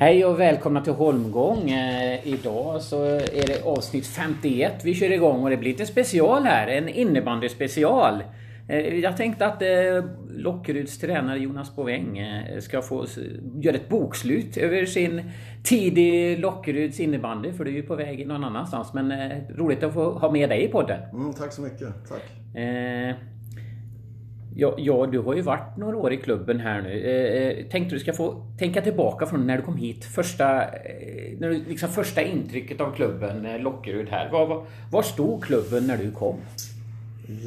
Hej och välkomna till Holmgång. Eh, idag så är det avsnitt 51 vi kör igång och det blir lite special här. En innebandy special. Eh, jag tänkte att eh, Lockeryds tränare Jonas Boväng ska få göra ett bokslut över sin tid i Lockeryds innebandy. För du är ju på väg någon annanstans. Men roligt att få ha med dig i podden. Mm, tack så mycket. Tack. Eh, Ja, ja, du har ju varit några år i klubben här nu. Eh, eh, tänkte du ska få tänka tillbaka från när du kom hit. Första, eh, när du, liksom första intrycket av klubben, eh, Lockerud här. Var, var, var stod klubben när du kom?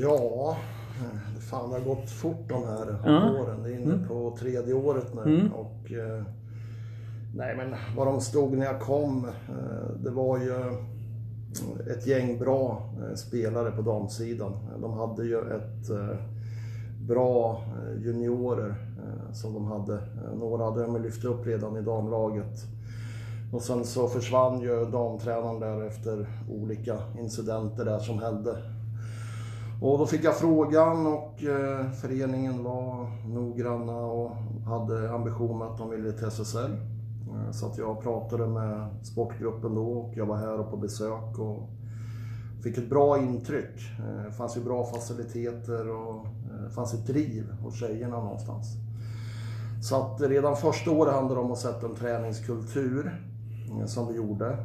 Ja, eh, fan det har gått fort de här Ja. åren. Det är inne Mm. på tredje året nu. Mm. Och, eh, nej men var de stod när jag kom, eh, det var ju ett gäng bra spelare på damsidan. De hade ju ett bra eh, juniorer eh, som de hade. Eh, några hade de lyft upp redan i damlaget. Och sen så försvann ju damtränaren där efter olika incidenter där som hände. Och då fick jag frågan och eh, föreningen var noggranna och hade ambition med att de ville till SSL. Eh, så att jag pratade med sportgruppen då och jag var här och på besök och fick ett bra intryck. Eh, Det fanns ju bra faciliteter och eh, det fanns ett driv hos tjejerna någonstans. Så att redan första året handlade det om att sätta en träningskultur eh, som vi gjorde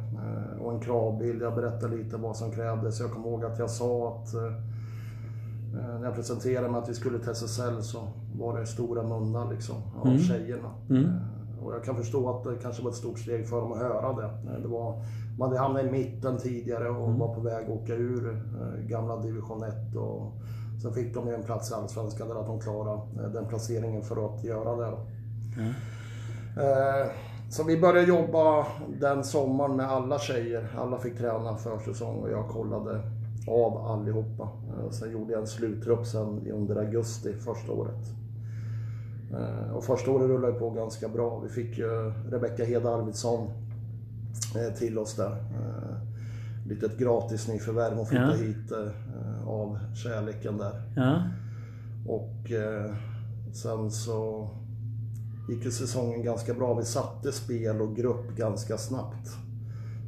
och en kravbild. Jag berättade lite vad som krävdes. Jag kommer ihåg att jag sa att när jag presenterade mig att vi skulle till SSL så var det stora munnar liksom av Mm. tjejerna. Mm. Och jag kan förstå att det kanske var ett stort steg för dem att höra det. Eh, det var, man hade hamnat i mitten tidigare och Mm. var på väg att åka ur eh, gamla division 1. Och sen fick de ju en plats i Allsvenskan där att de klarade eh, den placeringen för att göra det. Ja. Eh, Så vi började jobba den sommaren med alla tjejer. Alla fick träna försäsong och jag kollade av allihopa. Sen gjorde jag en sluttrupp sen under augusti första året. Eh, Och första året rullade på ganska bra. Vi fick ju Rebecka Hed Arvidsson eh, till oss där. Eh, Litet gratis nyförvärv. Hon flyttade Ja. hit av kärleken där. Ja. Och sen så gick ju säsongen ganska bra. Vi satte spel och grupp ganska snabbt.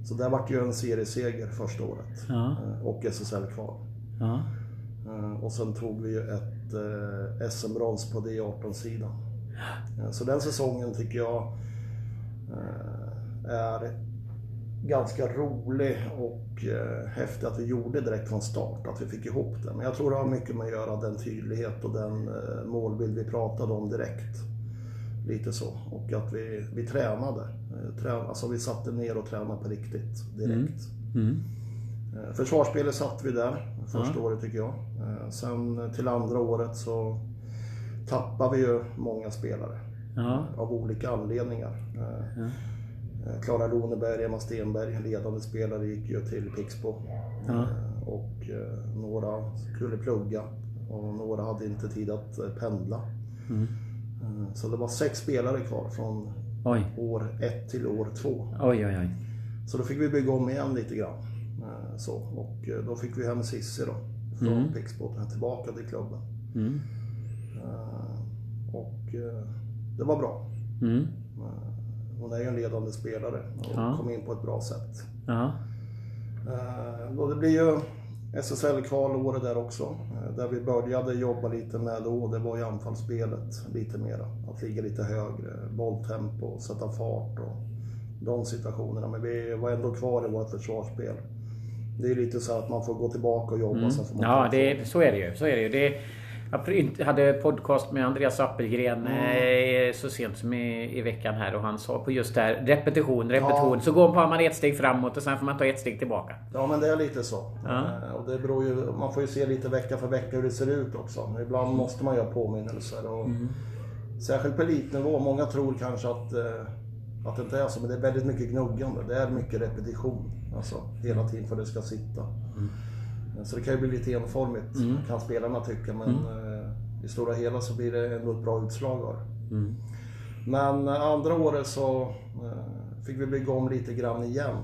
Så där vart ju en serieseger första året. Ja. Och SSL-kval. Ja. Eh, och sen tog vi ju ett eh, SM-brons på D18-sidan. Eh, så den säsongen tycker jag är ganska rolig och häftig att vi gjorde direkt från start, att vi fick ihop det. Men jag tror det har mycket med att göra den tydlighet och den målbild vi pratade om direkt. Lite så. Och att vi, vi tränade. Trän, alltså vi satte ner och tränade på riktigt direkt. Mm. Mm. Försvarsspelet satt vi där första Ja. året tycker jag. Eh, Sen till andra året så tappade vi ju många spelare Ja. av olika anledningar. Eh, eh, Klara Loneberg, Emma Stenberg, ledande spelare, gick ju till Pixbo. Eh, Och eh, några skulle plugga och några hade inte tid att eh, pendla. Mm. Eh, Så det var sex spelare kvar från Oj. år ett till år två. Oj, oj. Så då fick vi bygga om igen lite grann. Så, och eh, då fick vi hem Cissi då. Från Mm. Pixbo tillbaka till klubben. Mm. Eh, Och eh, det var bra. Mm. Hon är ju en ledande spelare och Ja. kom in på ett bra sätt. Ja. Och det blir ju SSL-kval året där också. Där vi började jobba lite med då, det var ju anfallsspelet lite mera. Att ligga lite högre, bolltempo, sätta fart och de situationerna. Men vi var ändå kvar i vårt försvarsspel. Det är lite så att man får gå tillbaka och jobba Mm. sen får man Ja, det, så är det ju. Så är det ju. Det, jag hade podcast med Andreas Appelgren eh, så sent som i, i veckan här och han sa på just det här repetition, repetition. Ja. Så går man ett steg framåt och sen får man ta ett steg tillbaka. Ja men det är lite så. Ja. Eh, Och det beror ju, man får ju se lite vecka för vecka hur det ser ut också. Ibland måste man göra påminnelser. Och Särskilt på elitnivå. Många tror kanske att, eh, att det inte är så, men det är väldigt mycket gnuggande. Det är mycket repetition. Alltså hela tiden för det ska sitta. Eh, Så det kan ju bli lite enformigt kan spelarna tycka. Men eh, i stora hela så blir det ändå ett bra utslag av det. Mm. Men eh, andra året så eh, fick vi bygga om lite grann igen.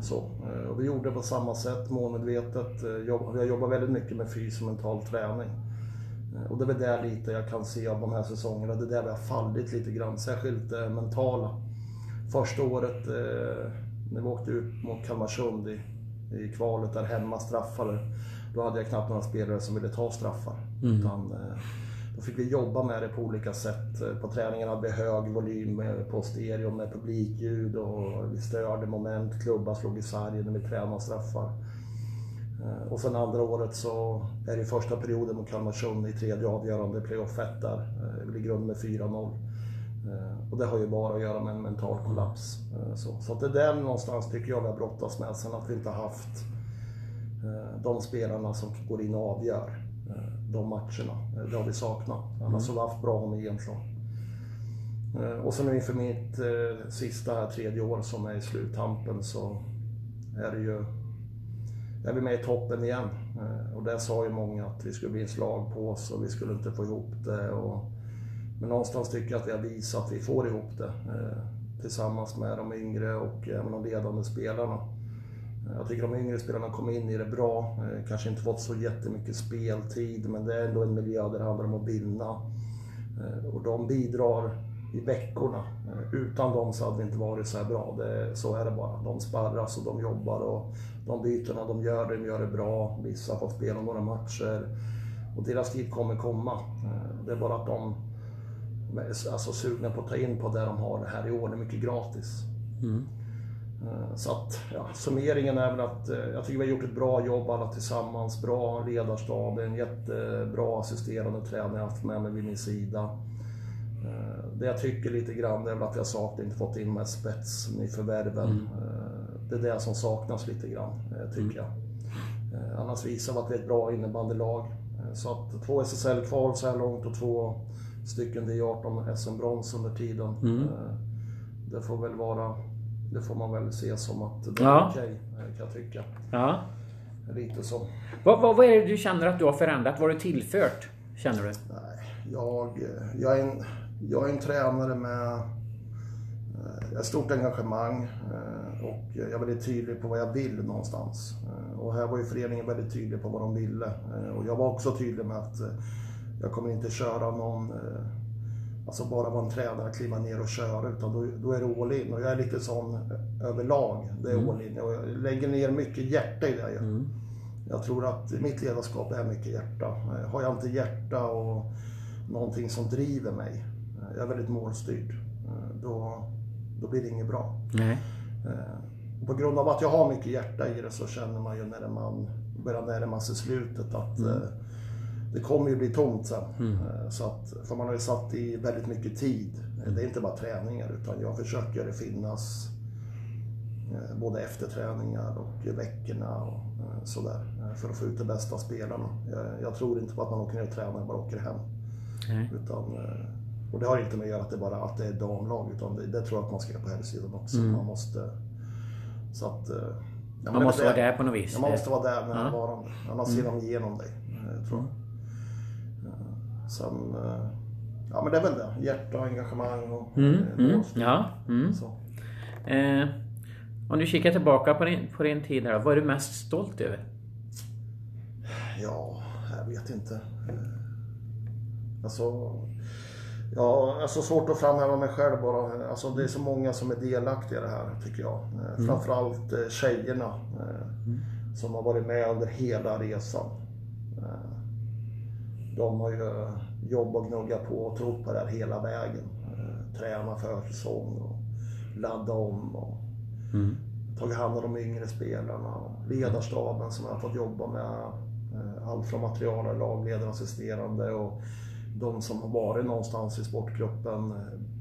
Så. Och vi gjorde det på samma sätt, målmedvetet. Vi har jobbat väldigt mycket med fys och mental träning. Och det är väl där lite jag kan se av de här säsongerna. Det är där vi har fallit lite grann, särskilt eh, mentala. första året när vi åkte ut mot Kalmarsund i, i kvalet där hemma straffade. Då hade jag knappt några spelare som ville ta straffar. Mm. Utan, eh, då fick vi jobba med det på olika sätt. På träningen hade vi hög volym på stereo med publikljud och vi störde moment, klubbar slog i sargen när vi tränade straffar. Eh, och sen andra året så är det första perioden mot Kalmarsund i tredje avgörande playoff 1 där. Eh, vi ligger under med 4-0. Eh, och det har ju bara att göra med en mental kollaps. Så, så att det är där någonstans tycker jag vi har brottats med. Sen att vi inte har haft de spelarna som går in och avgör de matcherna. Det har vi saknat. Annars mm. har vi haft bra homogenslag. Och sen inför mitt sista tredje år som är i sluttampen så är det ju är vi med i toppen igen. Eh, och där sa ju många att vi skulle bli en slag på oss och vi skulle inte få ihop det. Och, men någonstans tycker jag att vi har visat att vi får ihop det. Eh, tillsammans med de yngre och även de ledande spelarna. Eh, jag tycker de yngre spelarna kom in i det bra. Eh, kanske inte fått så jättemycket speltid, men det är ändå en miljö där det handlar om att vinna. Och de bidrar i veckorna. Utan dem så hade vi inte varit så här bra. Det, så är det bara. De sparras och de jobbar och de bytena de gör, de gör det bra. Vissa har fått spela några matcher. Och deras tid kommer komma. Det är bara att de alltså, sugna på att ta in på det de har det här i år. Det är mycket gratis. Mm. Eh, så att, ja, summeringen är väl att jag tycker vi har gjort ett bra jobb alla tillsammans. Bra ledarstab, en jättebra assisterande tränare jag haft med mig vid min sida. Eh, det jag tycker lite grann är väl att jag saknar inte fått in med spets i förvärven. Mm. Eh, det är det som saknas lite grann, eh, tycker mm. jag. Annars visar vi att vi är ett bra innebandylag. Så att två SSL-kval så här långt och två stycken D18 SM-brons under tiden. Mm. Det får väl vara... Det får man väl se som att det är ja. okej, kan jag tycka. Ja. Lite så. Vad, vad, vad är det du känner att du har förändrat? Vad har du tillfört? Känner du? Nej, jag, jag är en jag är en tränare med eh, ett stort engagemang eh, och jag är väldigt tydlig på vad jag vill någonstans. Eh, och här var ju föreningen väldigt tydlig på vad de ville. Och jag var också tydlig med att jag kommer inte köra någon, alltså bara vara en tränare, kliva ner och köra, utan då, då är det all in. Och jag är lite sån överlag, det är mm. all in. Och jag lägger ner mycket hjärta i det. Mm. Jag tror att mitt ledarskap är mycket hjärta. Har jag inte hjärta och någonting som driver mig, jag är väldigt målstyrd. Eh, då, då blir det inget bra. Nej. Eh, på grund av att jag har mycket hjärta i det så känner man ju när man börjar närma sig slutet att mm. Eh, det kommer ju bli tomt sen. Mm. Så att, för man har ju satt i väldigt mycket tid. Det är inte bara träningar utan jag försöker finnas både efter träningar och veckorna och sådär. För att få ut det bästa spelarna. Jag, tror inte på att man åker ner och tränar och bara åker hem. Mm. Utan och det har inte med att göra att det bara att det är damlag, utan det, det tror jag att man ska göra på herrsidan också. Mm. Man måste... Så att... Eh, man måste vara där på något vis. Man måste vara där med närvarande. Ja. Annars ser mm. de igenom dig, eh, tror jag. Sen... Eh, ja men det är väl det. Hjärta och engagemang och... Mm. Mm. Ja. Mm. Så. Eh, om du kikar tillbaka på din, på din tid här, vad är du mest stolt över? Ja, jag vet inte. Alltså... Ja, alltså svårt att framhäva mig själv bara. Alltså det är så många som är delaktiga i det här tycker jag. Eh, mm. Framförallt eh, tjejerna eh, mm. som har varit med under hela resan. De har ju jobbat och gnuggat på och trott på det här hela vägen. Träna för säsong och ladda om och mm. tagit hand om de yngre spelarna. Ledarstaben som har fått jobba med allt från material, lagledare, assisterande och de som har varit någonstans i sportgruppen eh,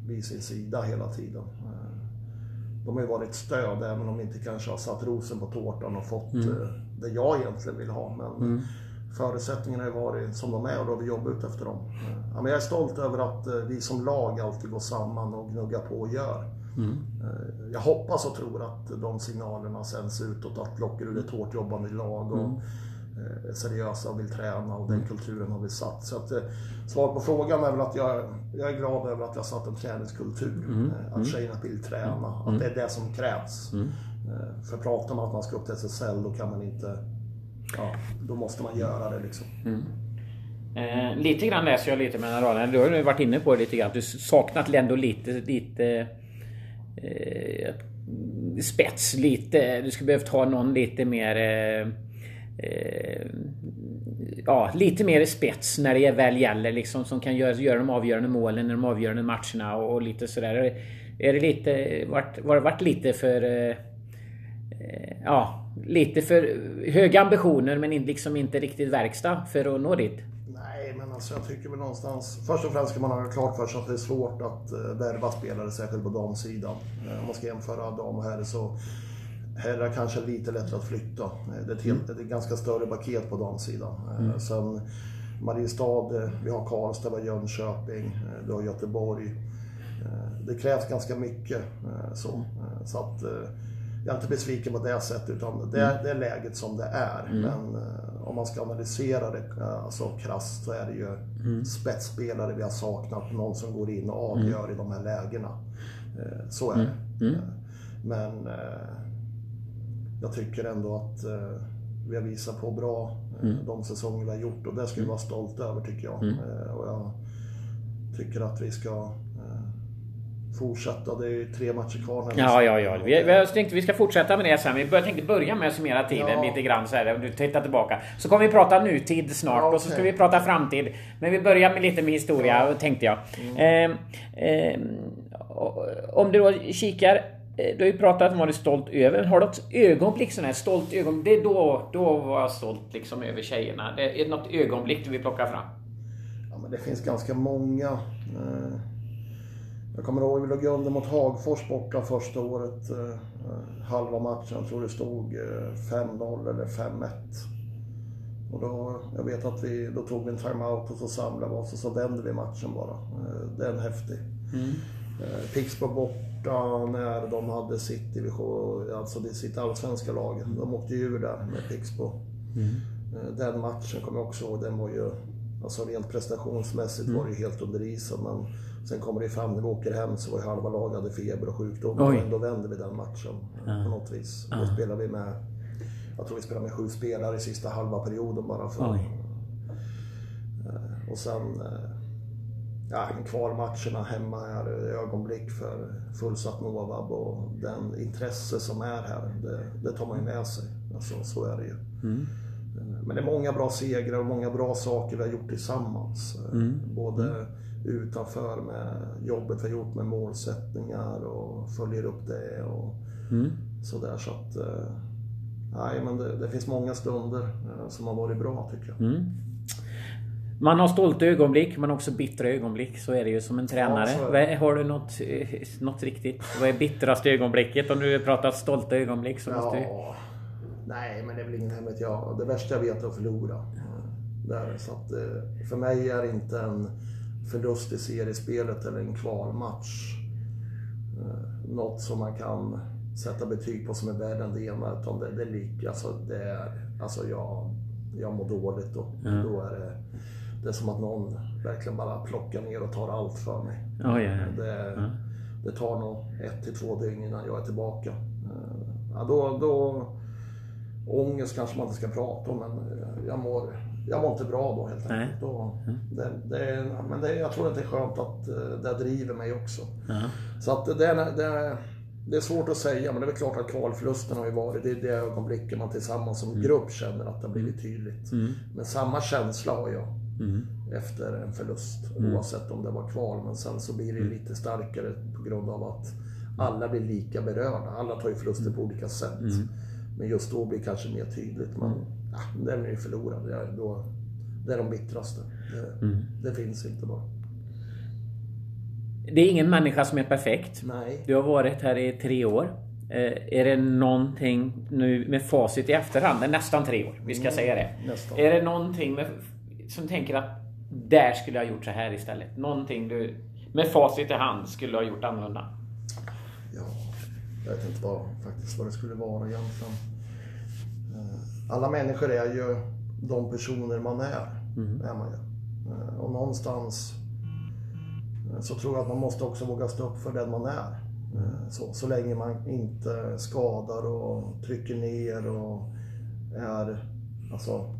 vid sin sida hela tiden. Eh, de har ju varit stöd även om de inte kanske har satt rosen på tårtan och fått mm. Eh, det jag egentligen vill ha. Men mm. Förutsättningarna har varit som de är och då har vi jobbat ut efter dem. Ja, men jag är stolt över att vi som lag alltid går samman och gnuggar på och gör. Mm. Jag hoppas och tror att de signalerna sänds utåt att Lockerud är ett hårt jobbande lag. Och mm Eh, seriösa och vill träna och den mm. kulturen har vi satt. Så att, eh, svar på frågan är väl att jag, jag är glad över att jag satt en träningskultur. Mm. Eh, att mm. tjejerna vill träna, mm. att det är det som krävs. Mm. För pratar man att man ska upp till SSL då kan man inte... Ja, då måste man göra det liksom. Mm. Eh, lite grann läser jag lite mellan raderna. Du har ju varit inne på det lite grann. Du saknat ändå lite, lite eh, spets lite. Du skulle behövt ha någon lite mer eh, eh, ja, lite mer spets när det väl gäller liksom som kan göra, göra de avgörande målen de avgörande matcherna och, och lite sådär. Är det lite, vart, var det varit lite för... Eh, ja, lite för höga ambitioner men liksom inte riktigt verkstad för att nå dit? Nej, men alltså jag tycker väl någonstans... Först och främst ska man ha klart för sig att det är svårt att värva spelare, särskilt på damsidan. Om man ska jämföra dam och herr så Herrar kanske är lite lättare att flytta. Det är ett, helt, ett ganska större paket på damsidan. Mm. Sen Mariestad, vi har Karlstad, vi har Jönköping, vi har Göteborg. Det krävs ganska mycket. Så, så att, jag är inte besviken på det sättet utan det är, det är läget som det är. Mm. Men om man ska analysera det alltså, krasst så är det ju mm. spetsspelare vi har saknat. Någon som går in och avgör mm. i de här lägena. Så är det. Mm. Men jag tycker ändå att eh, vi har visat på bra eh, mm. de säsonger vi har gjort och det ska vi vara stolta över tycker jag. Mm. Eh, och jag tycker att vi ska fortsätta. Det är tre matcher kvar. Här ja, ja, ja. Vi, vi tänkte vi ska fortsätta med det sen. Vi tänkte börja med att summera tiden ja. lite grann så här. Om du tittar tillbaka. Så kommer vi prata nutid snart ja, okay. och så ska vi prata framtid. Men vi börjar med lite med historia ja. tänkte jag. Mm. Eh, eh, om du då kikar Eh, du har ju pratat om vad du är stolt över. Har du något ögonblick sån här stolt ögonblick? Det är då, då var jag stolt liksom över tjejerna. Det är något ögonblick du vill plocka fram? Ja, men det finns ganska många. Eh, jag kommer ihåg vi låg under mot Hagfors borta första året. Eh, halva matchen, jag tror det stod 5-0 eller 5-1. Och då, jag vet att vi, då tog vi en timeout och så samlade vi oss och så vände vi matchen bara. Det är en häftig. Mm. Pixbo bort borta när de hade sitt division, alltså sitt allsvenska lag. De åkte ju ur där med Pixbo. Mm. Eh, den matchen kommer jag också ihåg, den var ju, alltså rent prestationsmässigt mm. var det ju helt under isen. Men sen kommer det fram när vi åker hem så var ju halva laget hade feber och sjukdom. Oj. Och ändå vände vi den matchen ja. på något vis. Ja. Då spelade vi med, jag tror vi spelade med sju spelare i sista halva perioden bara för. Oj. Eh, och sen eh, ja, kvalmatcherna hemma här, ögonblick för fullsatt Novab och den intresse som är här, det, det tar man ju med sig. Alltså, så är det ju. Mm. Men det är många bra segrar och många bra saker vi har gjort tillsammans. Mm. Både utanför med jobbet vi har gjort med målsättningar och följer upp det och mm. sådär. Så att, eh, nej, men det, det, finns många stunder eh, som har varit bra tycker jag. Mm. Man har stolta ögonblick, men också bittra ögonblick. Så är det ju som en tränare. Ja, har du något, eh, något riktigt? Vad är bittraste ögonblicket? Om du pratar stolta ögonblick så måste du... Nej, men det är väl ingen hemlighet. Ja, det värsta jag vet är att förlora. Där, så att, för mig är det inte en förlust i seriespelet eller en kvalmatch eh, något som man kan sätta betyg på som är värre än det ena. Utan det, det är lika. Alltså, det är, alltså jag, jag mår dåligt och ja. då är det det är som att någon verkligen bara plockar ner och tar allt för mig. Oh, yeah. det, ja. det tar nog ett till två dygn innan jag är tillbaka. Ja, då, då, ångest kanske man inte ska prata om, men jag mår, jag mår inte bra då helt enkelt. Då, det, det, men det, jag tror att det är skönt att eh, det driver mig också. Ja. Så att det, det, det är svårt att säga, men det är väl klart att kvalförlusten har ju varit, det är det ögonblicket man tillsammans som mm. grupp känner att det har blivit tydligt. Mm. Men samma känsla har jag mm. efter en förlust. Mm. Oavsett om det var kval. Men sen så blir det mm. lite starkare på grund av att alla blir lika berörda. Alla tar ju förluster på olika sätt. Men just då blir det kanske mer tydligt. Men ja, den är ju förlorad. Det är, då, det är de bittraste. Det, mm. det finns inte bara. Det är ingen människa som är perfekt. Nej. Du har varit här i tre år. Eh, är det någonting nu med facit i efterhand, det är nästan tre år, vi ska mm, säga det. Nästan. Är det någonting med som tänker att där skulle jag gjort så här istället? Någonting du med facit i hand skulle ha gjort annorlunda? Ja, jag vet inte vad, faktiskt vad det skulle vara egentligen. Eh, alla människor är ju de personer man är. Mm. är man ju. Eh, och någonstans eh, så tror jag att man måste också våga stå upp för den man är. Så, så länge man inte skadar och trycker ner och är alltså,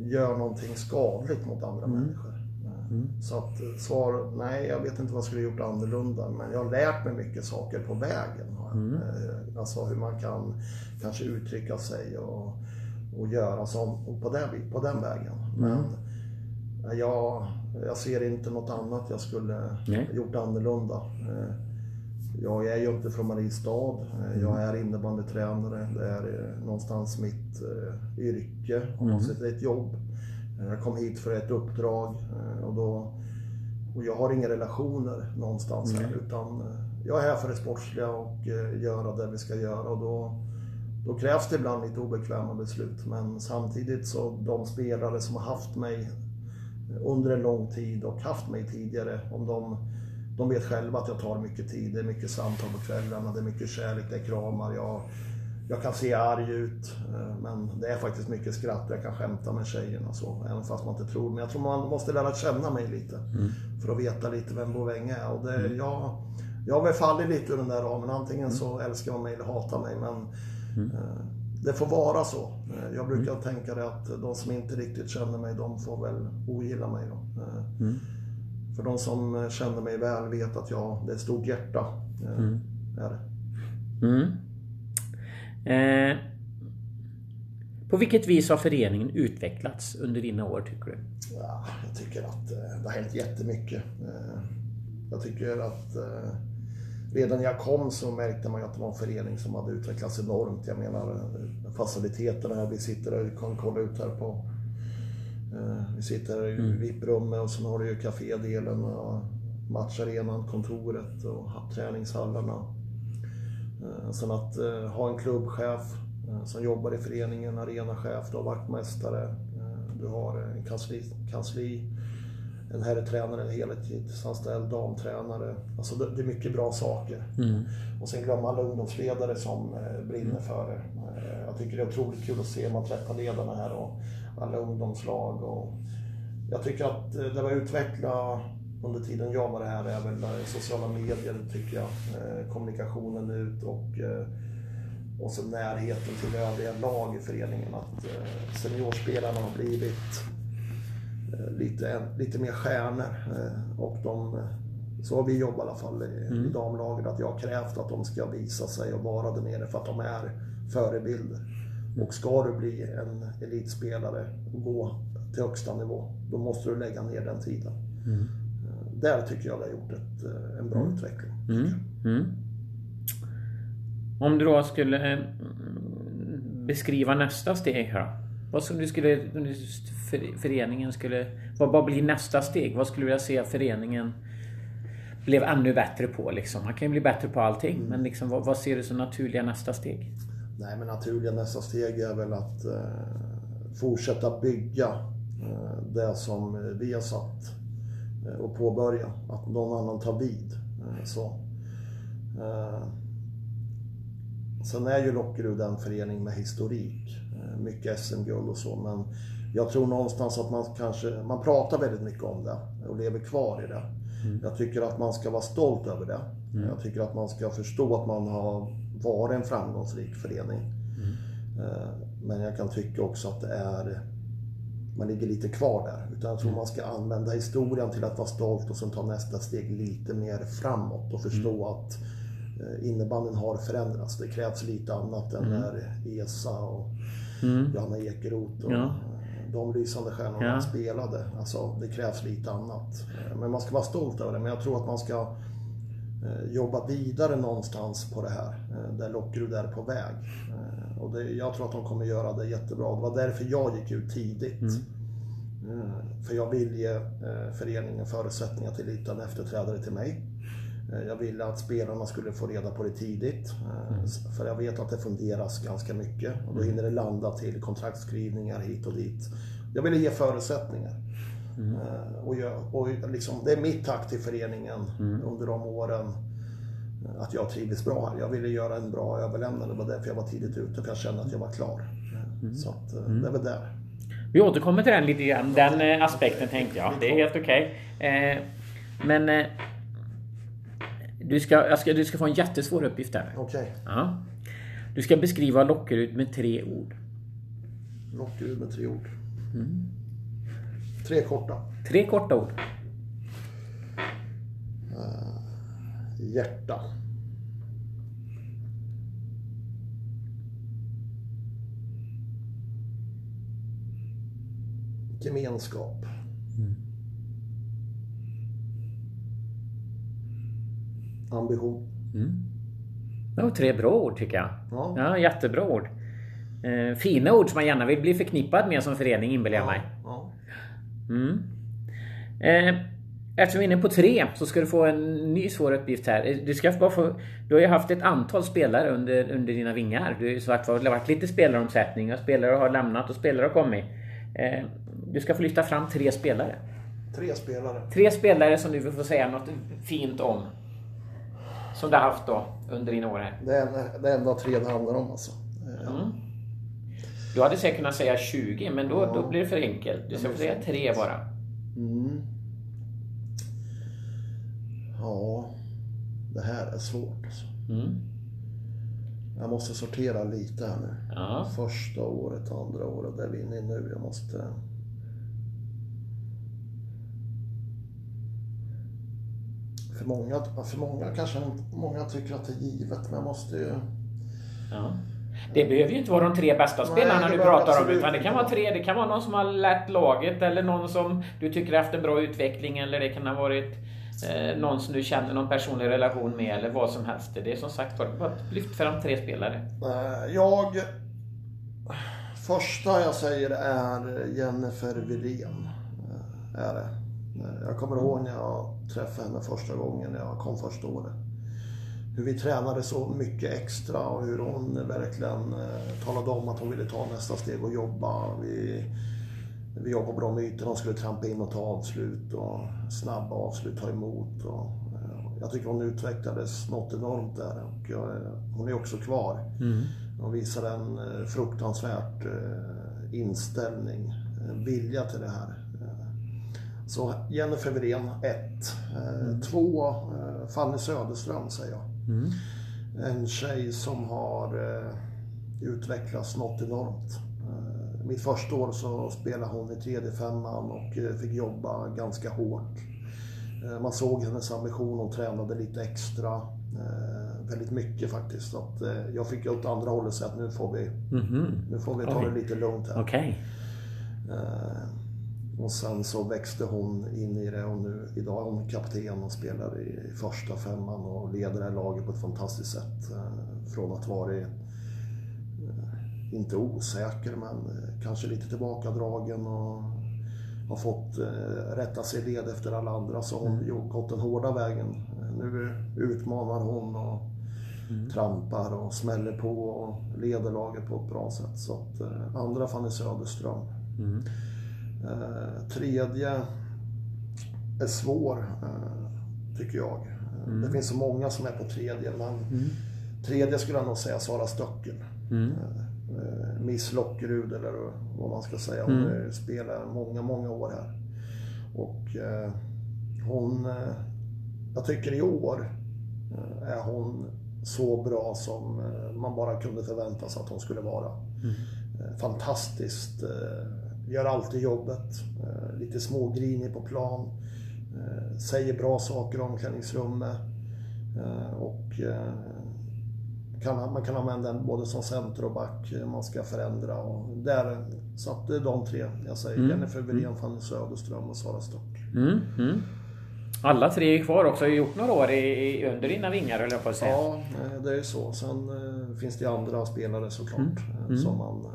gör någonting skadligt mot andra mm. människor. Mm. Så att eh, svar, nej jag vet inte vad jag skulle gjort annorlunda. Men jag har lärt mig mycket saker på vägen. Mm. Alltså hur man kan kanske uttrycka sig och, och göra som, på, den, på den vägen. Mm. Men jag, jag ser inte något annat jag skulle nej. gjort annorlunda. Jag är ju inte från Mariestad. Jag är innebandytränare. Det är någonstans mitt yrke. Mm. Det är ett jobb. Jag kom hit för ett uppdrag eh, och, då, och jag har inga relationer någonstans mm. här utan eh, jag är här för det sportsliga och eh, göra det vi ska göra och då, då krävs det ibland lite obekväma beslut. Men samtidigt så de spelare som har haft mig under en lång tid och haft mig tidigare, om de, de vet själva att jag tar mycket tid. Det är mycket samtal på kvällarna, det är mycket kärlek, det är kramar. Jag, jag kan se arg ut, eh, men det är faktiskt mycket skratt. Jag kan skämta med tjejerna så, även fast man inte tror. Men jag tror man måste lära känna mig lite mm. för att veta lite vem Boväng är. Och det, mm. jag, jag har väl fallit lite ur den där ramen. Antingen mm. så älskar man mig eller hatar mig. Men mm. eh, det får vara så. Eh, jag brukar mm. tänka det att de som inte riktigt känner mig, de får väl ogilla mig. Då. Mm. För de som känner mig väl vet att jag, det är ett stort hjärta. Är det. Eh, på vilket vis har föreningen utvecklats under dina år tycker du? Ja, jag tycker att eh, det har hänt jättemycket. Eh, jag tycker att eh, redan när jag kom så märkte man att det var en förening som hade utvecklats enormt. Jag menar faciliteterna, vi sitter och kan kolla ut här på vi sitter i mm. VIP-rummet och sen har du ju kafédelen, och matcharenan, kontoret och träningshallarna. Eh, sen att eh, ha en klubbchef eh, som jobbar i föreningen, arenachef, du har vaktmästare, du har en kansli, kansli en herrtränare, en heltidsanställd damtränare. Alltså det, det, är mycket bra saker. Mm. Och sen glömma alla ungdomsledare som brinner för det. Jag tycker det är otroligt kul att se, man träffar ledarna här och alla ungdomslag. Och jag tycker att det vi har utvecklat under tiden jag var här är väl sociala medier, tycker jag. Eh, kommunikationen ut och, eh, och så närheten till övriga lag i föreningen. Att eh, seniorspelarna har blivit lite, lite mer stjärnor. Och de, så har vi jobbat i alla fall i, mm. i damlaget, att jag har krävt att de ska visa sig och vara där nere för att de är förebilder. Och ska du bli en elitspelare och gå till högsta nivå, då måste du lägga ner den tiden. Mm där tycker jag det har gjort ett, eh, en bra mm. utveckling. Mm. Mm. Om du då skulle eh, beskriva nästa steg här Vad skulle du skulle, föreningen skulle, vad, vad blir nästa steg? Vad skulle du vilja se föreningen blev ännu bättre på liksom? Man kan ju bli bättre på allting, mm. men liksom, vad, vad, ser du som naturliga nästa steg? Nej, men naturliga nästa steg är väl att eh, fortsätta bygga eh, det som vi har satt och påbörja. Att någon annan tar vid. Eh, så. Eh, sen är ju Lockerud en förening med historik. Mycket SM-guld och så. Men jag tror någonstans att man kanske, man pratar väldigt mycket om det och lever kvar i det. Mm. Jag tycker att man ska vara stolt över det. Mm. Jag tycker att man ska förstå att man har varit en framgångsrik förening. Mm. Men jag kan tycka också att det är man ligger lite kvar där. Utan jag tror man ska använda historien till att vara stolt och sen ta nästa steg lite mer framåt och förstå mm. att eh, innebanden har förändrats. Det krävs lite annat än mm. när ESA och mm. Johanna Ekeroth och ja. de lysande stjärnorna ja. spelade. Alltså, det krävs lite annat. Eh, men man ska vara stolt över det. Men jag tror att man ska eh, jobba vidare någonstans på det här. Där Lockerud är på väg. Och det, jag tror att de kommer göra det jättebra. Det var därför jag gick ut tidigt. Mm. Mm. För jag vill ge eh, föreningen förutsättningar till att hitta en efterträdare till mig. Eh, jag ville att spelarna skulle få reda på det tidigt. Eh, mm. För jag vet att det funderas ganska mycket. Och då mm. hinner det landa till kontraktskrivningar hit och dit. Jag ville ge förutsättningar. Mm. Och, jag, och liksom, det är mitt tack till föreningen mm. under de åren att jag trivdes bra här. Jag ville göra en bra överlämnande. Det var därför jag var tidigt ute, för jag kände att jag var klar. Mm. Så att, eh, mm. det väl där. Vi återkommer till den lite grann. Den eh, aspekten tänkte jag. Det är helt okej. Okay. Eh, men du, ska, ska, du ska få en jättesvår uppgift här. Okej. Okay. Ja. Du ska beskriva Lockerud med tre ord. Lockerud med tre ord. Mm. Tre korta. Tre korta ord. Hjärta. Gemenskap. Ambition. Mm. Det var tre bra ord tycker jag. Ja. Ja, jättebra ord. Eh, fina ord som man gärna vill bli förknippad med som förening inbillar jag mig. Ja. Mm. Eh, eftersom vi är inne på tre så ska du få en ny svår uppgift här. Eh, Du, ska bara få, du har ju haft ett antal spelare under, under dina vingar. Du har sagt att det har varit lite spelaromsättning och spelare har lämnat och spelare har kommit. Eh, du ska få lyfta fram tre spelare. Tre spelare. Tre spelare som du vill få säga något fint om. Som du har haft då under dina år här. Det är det enda tre det handlar om alltså. Eh, Mm. Du hade säkert kunnat säga 20 men då, då blir det för enkelt. Du ska få säga tre bara. Mm. Ja, det här är svårt alltså. Mm. Jag måste sortera lite här nu. Ja. Första året, andra året, det är vi inne i nu. Jag måste... För många, för många kanske många tycker att det är givet, men jag måste ju... Ja. Det behöver ju inte vara de tre bästa spelarna det du pratar om. Utan det kan vara tre. Det kan vara någon som har lett laget eller någon som du tycker har haft en bra utveckling. Eller det kan ha varit eh, någon som du känner någon personlig relation med. Eller vad som helst. Det är som sagt var, bara lyft fram tre spelare. Eh, jag... Första jag säger är Jennifer Wirén. Eh, är det. Eh, jag kommer ihåg när jag träffade henne första gången när jag kom första året. Hur vi tränade så mycket extra och hur hon verkligen talade om att hon ville ta nästa steg och jobba. Vi, vi jobbade på de ytorna, hon skulle trampa in och ta avslut och snabba avslut, ta emot. Och, eh, jag tycker hon utvecklades något enormt där och jag, hon är också kvar. Hon visar en eh, fruktansvärt eh, inställning, vilja till det här. Så Jennifer Wirén, ett. Eh, Två, eh, Fanny Söderström säger jag. En tjej som har utvecklats något enormt. Mitt första år så spelade hon i tredje femman och eh, fick jobba ganska hårt. Eh, Man såg hennes ambition, hon tränade lite extra. eh, Väldigt mycket faktiskt. Så Att, jag fick åt andra hållet säga att nu får vi, nu får vi ta det Oj. lite lugnt här. Eh, och sen så växte hon in i det och nu idag är hon kapten och spelar i första femman och leder det här laget på ett fantastiskt sätt. Från att vara eh, inte osäker men eh, kanske lite tillbakadragen och har fått eh, rätta sig led efter alla andra så har hon gjort- gått den hårda vägen. Eh, Nu utmanar hon och trampar och smäller på och leder laget på ett bra sätt. Så att, andra Fanny Söderström. Eh, tredje är svår, tycker jag. Eh, Det finns så många som är på tredje, men tredje skulle jag nog säga Sara Stöckel. Eh, Miss Lockerud, eller vad man ska säga. Hon mm. spelar många, många år här. Och eh, hon... Eh, jag tycker i år eh, är hon så bra som eh, man bara kunde förvänta sig att hon skulle vara. Eh, Fantastiskt. eh, Gör alltid jobbet. eh, Lite smågrinig på plan. eh, Säger bra saker i omklädningsrummet. eh, Och eh, kan, man kan använda den både som center och back. eh, Man ska förändra. Och där, så att det är de tre jag säger. Jennifer Wirén, Fanny Söderström och Sara Stock. Mm, mm. Alla tre är kvar också. Har gjort några år i, under dina vingar jag på att säga. Ja, eh, det är ju så. Sen eh, finns det andra spelare såklart eh, som man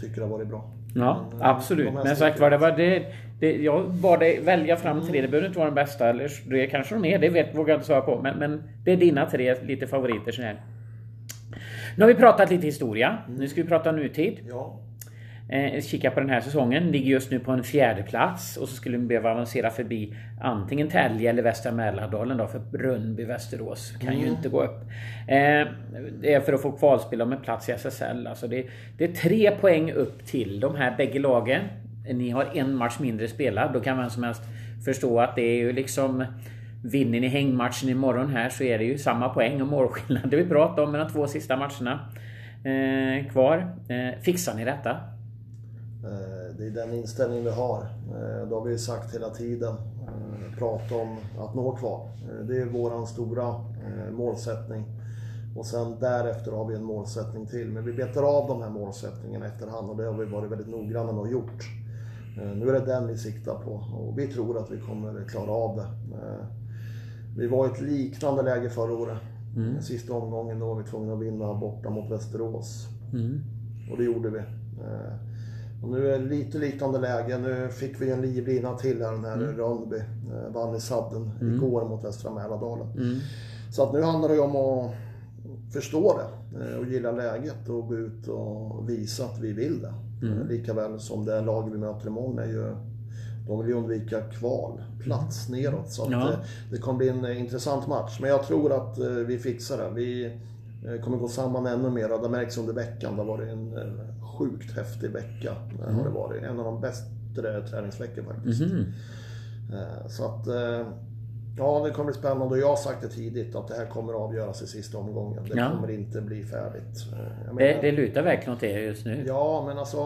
tycker har varit bra. Ja, Men, eh, absolut. Men sagt var det var det, det... Jag bad dig välja fram tre. Det behöver inte vara den bästa. Eller det kanske de är. Det vet, vågar jag inte svara på. Men, men det är dina tre lite favoriter så här. Nu har vi pratat lite historia. Nu ska vi prata nutid. Ja, Eh, kika på den här säsongen. Ligger just nu på en fjärde plats och så skulle vi behöva avancera förbi antingen Tälje eller Västra Mälardalen då för Rönnby, Västerås kan ju inte gå upp. Eh, det är för att få kvalspel om en plats i SSL. Alltså det, det är tre poäng upp till de här bägge lagen. Ni har en match mindre spelad. Då kan vem som helst förstå att det är ju liksom Vinner ni hängmatchen imorgon här så är det ju samma poäng och målskillnad det vi pratade om med de två sista matcherna eh, kvar. Eh, fixar ni detta? Eh, det är den inställning vi har. Eh, det har vi sagt hela tiden. Eh, prata om att nå kvar. Det är vår stora målsättning. Och sen därefter har vi en målsättning till. Men vi betar av de här målsättningarna efterhand och det har vi varit väldigt noggranna med och gjort. Nu är det den vi siktar på och vi tror att vi kommer klara av det. Vi var i ett liknande läge förra året. Mm. Sista omgången då var vi tvungna att vinna borta mot Västerås. Mm. Och det gjorde vi. Och nu är det lite liknande läge. Nu fick vi en livlina till här när mm. Rönnby eh, vann i sadden mm. igår mot Västra Mälardalen. Mm. Så att nu handlar det om att förstå det eh, och gilla läget och gå ut och visa att vi vill det. Mm. Eh, likaväl som det lag vi möter imorgon är ju de vill ju undvika kval, plats mm. neråt. Så ja. det, det kommer bli en intressant match. Men jag tror att vi fixar det. Vi kommer gå samman ännu mer. Det märks under veckan. Det har varit en sjukt häftig vecka. Mm. Har det varit. En av de bättre träningsveckor faktiskt. Mm. Så att Ja, det kommer bli spännande och jag har sagt det tidigt att det här kommer avgöras i sista omgången. Det ja. kommer inte bli färdigt. Menar, det, det lutar verkligen åt det just nu. Ja, men alltså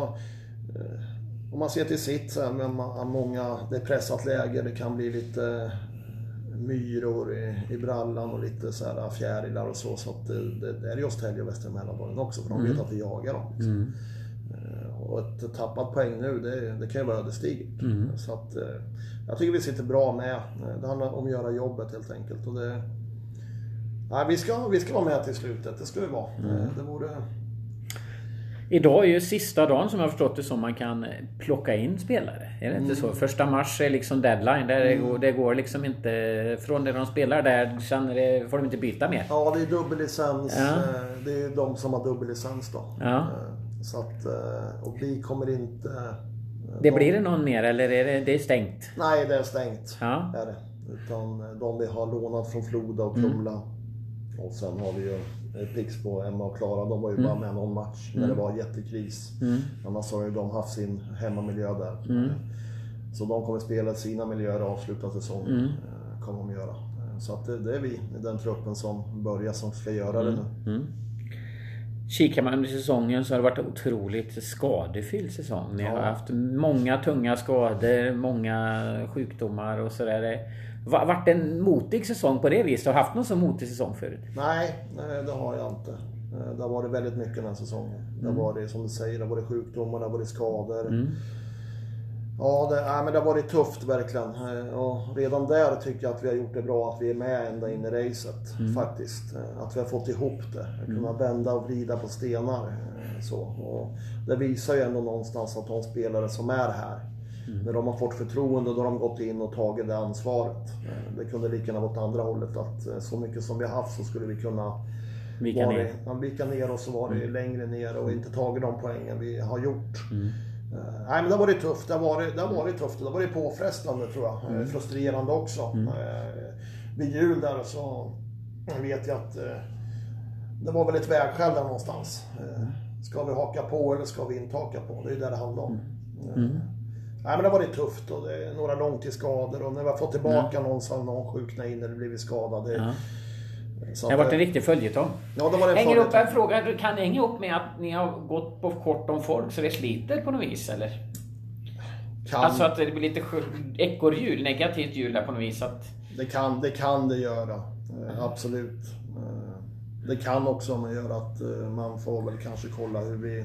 eh, om man ser till sitt så här, med många, det är pressat läge, det kan bli lite myror i, i brallan och lite så här fjärilar och så. Så att det, det, är just Tälje och Västra Mälardalen också för de vet mm. att vi jagar dem. Liksom. Mm. Eh, och ett tappat poäng nu, det, det kan ju vara ödesdigert. Mm. Så att, eh, jag tycker vi sitter bra med. Eh, det handlar om att göra jobbet helt enkelt. Och det, nej, vi, ska, vi ska vara med till slutet, det ska vi vara. Mm. Det vore, Idag är ju sista dagen som jag förstått det som man kan plocka in spelare. Är det inte så? Mm. Första mars är liksom deadline. Där det, går, det går liksom inte... Från när de spelar där sen det, får de inte byta mer. Ja, det är dubbellicens. Ja. Det är de som har dubbellicens då. Ja. Eh, så att... Eh, och vi kommer inte... Det blir det någon mer eller är det, det är stängt? Nej, det är stängt. Ja. Är det. Utan de vi har lånat från Floda och Kumla. Mm. Och sen har vi ju Eh, Pixbo, Emma och Klara, de var ju mm. bara med någon match när det mm. var jättekris. Mm. Annars har ju de haft sin hemmamiljö där. Mm. Så de kommer spela sina miljöer och avsluta säsongen. Mm. Eh, kommer de göra. Eh, så att det, det är vi, den truppen som börjar, som ska göra det nu. Kikar man under säsongen så har det varit en otroligt skadefylld säsong. Ni ja. har haft många tunga skador, många sjukdomar och sådär. Vart det en motig säsong på det viset? Har du haft någon så motig säsong förut? Nej, det har jag inte. Eh, det har varit väldigt mycket den här säsongen. Det har mm. varit, som du säger, det har varit sjukdomar, det har varit skador. Mm. Ja, det, nej, men det har varit tufft verkligen. Eh, och redan där tycker jag att vi har gjort det bra att vi är med ända in i racet. Mm. Faktiskt. Eh, att vi har fått ihop det. Att kunna mm. vända och vrida på stenar. Så. Och det visar ju ändå någonstans att de spelare som är här Mm. När de har fått förtroende då har de gått in och tagit det ansvaret. Eh, det kunde lika gärna gått andra hållet. Att eh, så mycket som vi har haft så skulle vi kunna vika ner, det, vika ner och så var det mm. längre ner och inte tagit de poängen vi har gjort. Mm. Uh, nej men det har varit tufft. Det har varit, det har varit tufft. Det har varit påfrestande tror jag. Mm. Frustrerande också. Mm. Uh, vid jul där så vet jag att det var väl ett vägskäl där någonstans. Uh, ska vi haka på eller ska vi inte haka på? Det är ju det det handlar om. Mm. Nej, men det har varit tufft och det är några långtidsskador och när vi har fått tillbaka ja. någon så har någon sjuknat in eller blivit skadad. Ja. det har varit en riktig följetong. Ja, det var en Hänger upp en fråga. Kan det hänga upp med att ni har gått på kort om folk så det sliter på något vis eller? Kan. Alltså att det blir lite ekorrhjul, negativt hjul där på något vis. Att... Det, kan, det kan det göra. Eh, absolut. Eh, det kan också göra att eh, man får väl kanske kolla hur vi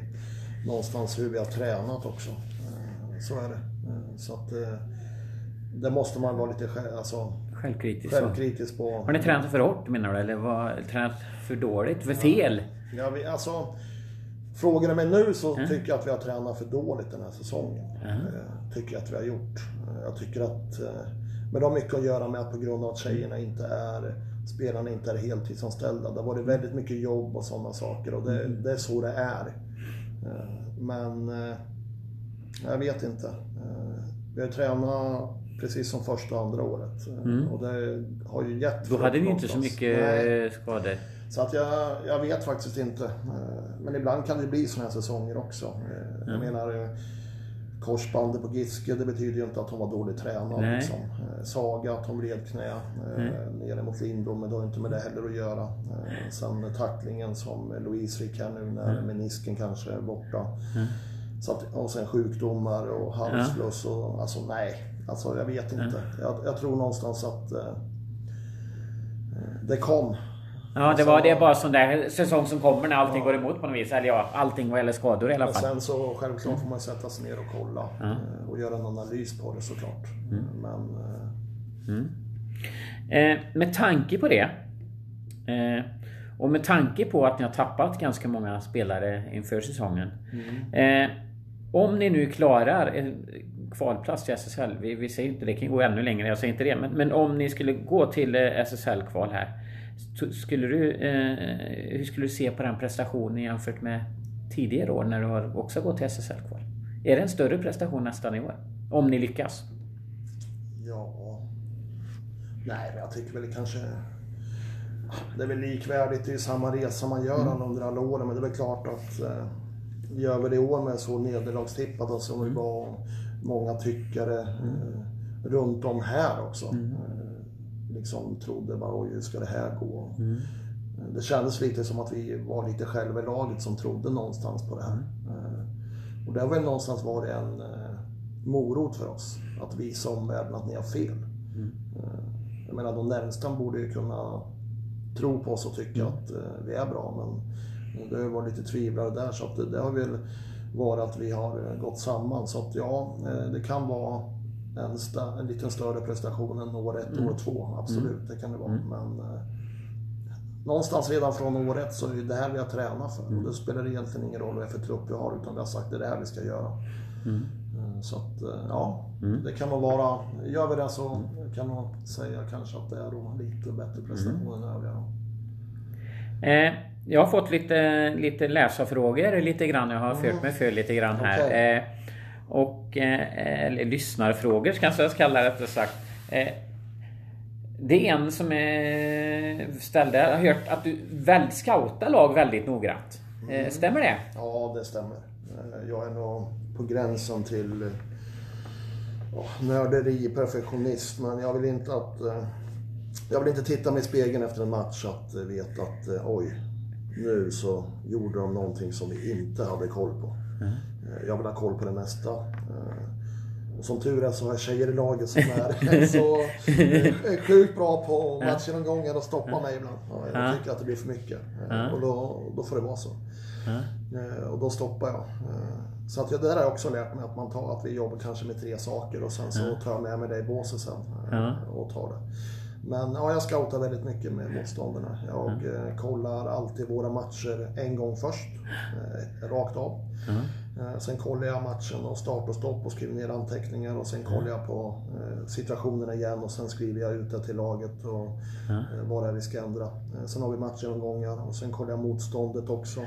någonstans hur vi har tränat också. Så är det. Så att det måste man vara lite alltså, självkritisk, självkritisk på. Har ni tränat för hårt menar du? Eller var, tränat för dåligt? För fel? Ja, vi, alltså, frågar du mig nu så mm. tycker jag att vi har tränat för dåligt den här säsongen. Mm. Tycker jag att vi har gjort. Jag tycker att... Men det har mycket att göra med att på grund av att tjejerna inte är... Spelarna inte är heltidsanställda. Det har varit väldigt mycket jobb och sådana saker och det, mm. det är så det är. Men jag vet inte. Eh, vi har tränat precis som första och andra året. Eh, mm. Och det har ju gett Då hade vi inte så mycket Nej. skador. Så att jag, jag vet faktiskt inte. Eh, men ibland kan det bli sådana här säsonger också. Jag mm. menar korsbandet på Giske, det betyder ju inte att hon var dåligt tränad. Liksom. Saga, att hon vred knä mm. nere mot Lindblom, men det har inte med det heller att göra. Sen tacklingen som Louise fick här nu när mm. menisken kanske är borta. Mm. Så att, och sen sjukdomar och halsfluss och alltså nej. Alltså jag vet inte. Jag, jag tror någonstans att eh, det kom. Ja, det alltså, var det är bara sån där säsong som kommer när allting ja. går emot på något vis. Eller ja, allting vad gäller skador i alla fall. Men sen så självklart får man sätta sig ner och kolla ja. Eh, och göra en analys på det såklart. Mm. Men... Eh... Mm. Eh, med tanke på det. Eh, och med tanke på att ni har tappat ganska många spelare inför säsongen. Mm. Eh, om ni nu klarar kvalplats till SSL. Vi, vi säger inte det kan gå ännu längre, jag säger inte det. Men, men om ni skulle gå till eh, SSL-kval här. Skulle du, eh, hur skulle du se på den prestationen jämfört med tidigare år när du har också gått till SSL-kval? Är det en större prestation nästan i år? Om ni lyckas? Ja... Nej, men jag tycker väl kanske... Det är väl likvärdigt, det är samma resa man gör mm. under alla åren. Men det är väl klart att eh, gör vi det i år med så nederlagstippade som vi mm. Många tyckare mm. eh, runt om här också. Mm. Eh, liksom trodde bara, oj hur ska det här gå? Mm. Det kändes lite som att vi var lite själva i laget som trodde någonstans på det här. Mm. Eh, och det har väl någonstans varit en eh, morot för oss. Att visa omvärlden att ni har fel. Mm. Eh, jag menar de närmsta borde ju kunna tro på oss och tycka mm. att eh, vi är bra. Men det har varit lite tvivlare där så att det, det har väl varit att vi har gått samman. Så att ja, eh, det kan vara en, sta, en lite större prestation än år ett, mm. år två. Absolut, mm. det kan det vara. Mm. Men eh, någonstans redan från år ett så är det det här vi har tränat för. Mm. Och det spelar egentligen ingen roll vad för trupp vi har utan vi har sagt att det är det här vi ska göra. Mm. Eh, så att eh, ja, mm. det kan nog vara, gör vi det så kan man säga kanske att det är då lite bättre prestation än övriga. Eh, jag har fått lite, lite läsarfrågor lite grann. Jag har mm. fört mig för lite grann här. Okay. Eh, och eh, eller lyssnarfrågor kanske jag ska kalla det rättare sagt. Eh, det är en som är ställde. Jag har hört att du väl scoutar lag väldigt noggrant. Eh, mm. Stämmer det? Ja, det stämmer. Eh, jag är nog på gränsen till oh, nörderi, perfektionist. Men jag vill inte att... Jag vill inte titta mig i spegeln efter en match att veta att oj, nu så gjorde de någonting som vi inte hade koll på. Mm. Jag vill ha koll på det mesta. Eh, och som tur är så har jag tjejer i laget som är så är sjukt bra på matchgenomgångar och stoppa mig ibland. Jag tycker att det blir för mycket. Och då, då får det vara så. Och då stoppar jag. Så att det där har jag också lärt mig att man tar, att vi jobbar kanske med tre saker och sen så tar jag med mig det i båset sen och tar det. Men ja, jag scoutar väldigt mycket med motståndarna. Jag mm. eh, kollar alltid våra matcher en gång först, eh, rakt av. Mm. Eh, sen kollar jag matchen och start och stopp och skriver ner anteckningar och sen kollar jag på eh, situationerna igen och sen skriver jag ut det till laget och mm. vad det är vi ska ändra. Eh, sen har vi matchgenomgångar och sen kollar jag motståndet också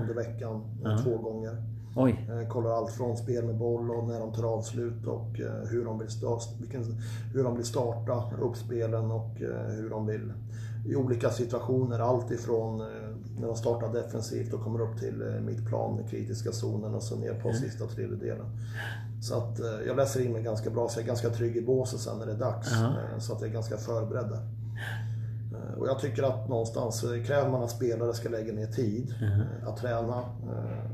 under veckan två gånger. Oj. Eh, kollar allt från spel med boll och när de tar avslut och eh, hur de vill, starta, vilken, hur de vill starta upp spelen och eh, hur de vill i olika situationer. Allt ifrån när de startar defensivt och kommer upp till mittplan med kritiska zonen och så ner på mm. sista tredjedelen. Så att jag läser in mig ganska bra, så jag är ganska trygg i båset sen när det är dags. Uh -huh. Så att jag är ganska förberedd där. Eh, och jag tycker att någonstans eh, kräver man att spelare ska lägga ner tid mm. att träna.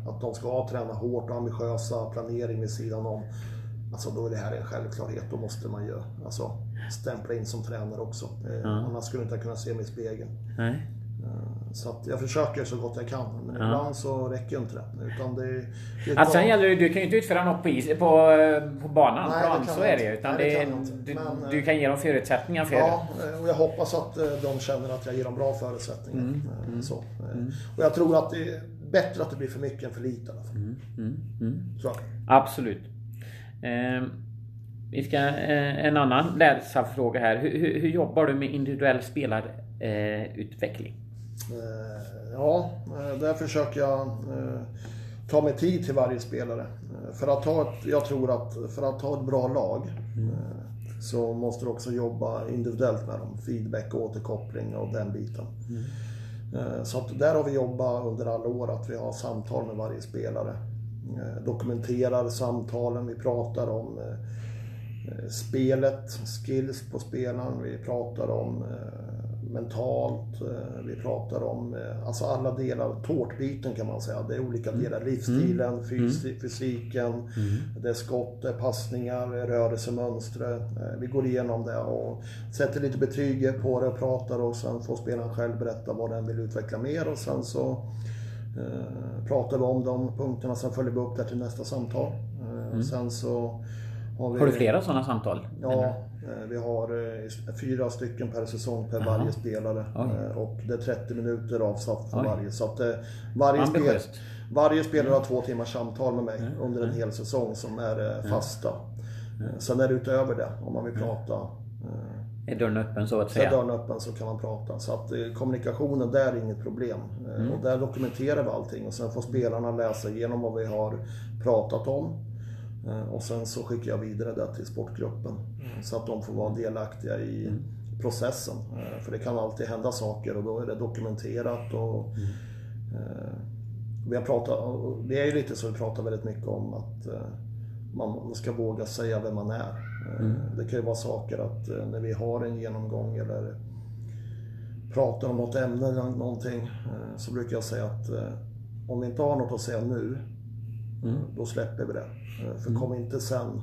Att de ska träna hårt och ambitiösa, planering vid sidan om. Alltså då är det här en självklarhet, då måste man ju alltså, stämpla in som tränare också. Mm. Annars skulle jag inte kunna se mig i spegeln. Nej. Eh, så att jag försöker så gott jag kan. Men ja. ibland så räcker inte det. Utan det, det alltså, sen gäller det, du kan ju inte utföra något på, is, på, på banan, nej, plan, så är det Utan nej, det, det du, men, du, kan ge dem förutsättningar för ja, det. Ja, och jag hoppas att eh, de känner att jag ger dem bra förutsättningar. Mm, eh, mm, så. Mm. Och jag tror att det är bättre att det blir för mycket än för lite i alla fall. Mm, mm, mm. Absolut. Eh, vi ska, eh, en annan läsarfråga här. Hur, hur, hur, jobbar du med individuell spelarutveckling? Eh, Eh, ja, eh, där försöker jag eh, ta mig tid till varje spelare. För att ta ett, jag tror att för att ta ett bra lag mm. så måste du också jobba individuellt med dem. Feedback, återkoppling och den biten. Mm. Så att där har vi jobbat under alla år att vi har samtal med varje spelare. Dokumenterar samtalen, vi pratar om spelet, skills på spelaren, vi pratar om mentalt, eh, vi pratar om eh, alltså alla delar, tårtbiten kan man säga. Det är olika Mm. delar. Livsstilen, fys- fysiken, det är skott, det är passningar, rörelsemönster. Eh, Vi går igenom det och sätter lite betyg på det och pratar och sen får spelaren själv berätta vad den vill utveckla mer och sen så eh, pratar vi om de punkterna, sen följer vi upp det till nästa samtal. Eh, Sen så har vi... Mm. Har du flera sådana samtal? Ja, eh, vi har eh, fyra stycken per säsong per varje spelare. Oj. Eh, Och det är 30 minuter avsatt för Oj. varje. Så att varje, spel, Ambitiöst. Mm. varje spelare har två timmars samtal med mig under en hel säsong som är eh, fasta. Eh, Sen är det utöver det, om man vill prata. Är dörren öppen så att är säga? dörren öppen så kan man prata. Så att eh, kommunikationen där är inget problem. Eh, Och där dokumenterar vi allting. Och sen får spelarna läsa igenom vad vi har pratat om. Eh, Och sen så skickar jag vidare det till sportgruppen. eh, Så att de får vara delaktiga i processen. Eh, För det kan alltid hända saker och då är det dokumenterat. Och, eh, vi har pratat, det är ju lite så vi pratar väldigt mycket om att eh, man ska våga säga vem man är. Eh, Det kan ju vara saker att eh, när vi har en genomgång eller pratar om något ämne eller någonting eh, så brukar jag säga att eh, om vi inte har något att säga nu, eh, då släpper vi det. Eh, För kom inte sen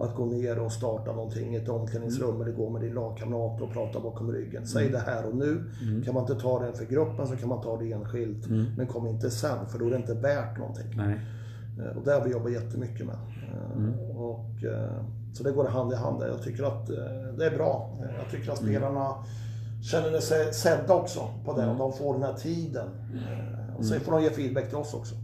att gå ner och starta någonting i ett omklädningsrum eller gå med din lagkamrat och prata bakom ryggen. Säg det här och nu. Kan man inte ta det för gruppen så kan man ta det enskilt. Men kom inte sen, för då är det inte värt någonting. Nej. Eh, Och det har vi jobbat jättemycket med. Och, så det går hand i hand. Jag tycker att det är bra. Jag tycker att spelarna känner sig sedda också på det. Och de får den här tiden. Och sen får de ge feedback till oss också.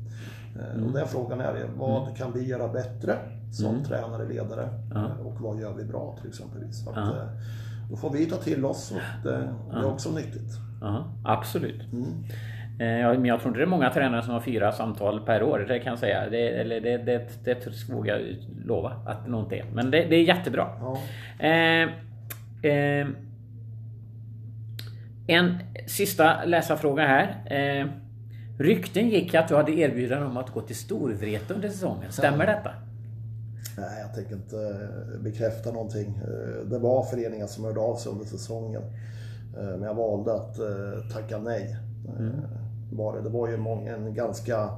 Eh, Och den frågan är vad kan vi göra bättre som tränare, ledare? Eh, Och vad gör vi bra till exempelvis? Att, eh, Då får vi ta till oss och det, det är också nyttigt. Ja, absolut. Mm. Eh, ja, Men jag tror inte det är många tränare som har fyra samtal per år. Det kan jag säga. Det, eller det, det, det vågar jag lova att det nog inte är. Men det, det är jättebra. Ja. Eh, eh, en sista läsarfråga här. Eh, rykten gick att du hade erbjudande om att gå till Storvreta under säsongen. Stämmer detta? Nej, jag tänker inte eh, bekräfta någonting. Eh, Det var föreningar som hörde av sig under säsongen. Eh, Men jag valde att tacka nej. Var det. var ju en ganska...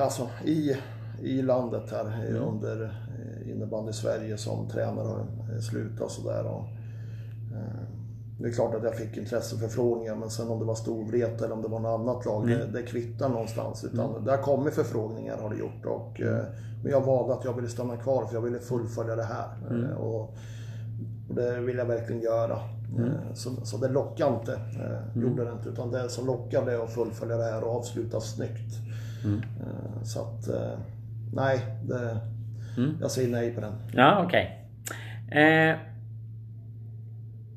Alltså i, i landet här eh, under innebandy Sverige som tränare har slutat sådär. och, Det är klart att jag fick intresseförfrågningar men sen om det var Storvreta eller om det var något annat lag, det, det kvittar någonstans. Utan Det har kommit förfrågningar har det gjort. Och, eh, Men jag valde att jag ville stanna kvar för jag ville fullfölja det här. Eh, Och, och det vill jag verkligen göra. Eh, Så, så det lockade inte, eh, gjorde det inte. Utan det som lockade är att fullfölja det här och avsluta snyggt. Eh, Så att, nej, det, jag säger nej på den. Ja, okej. Eh,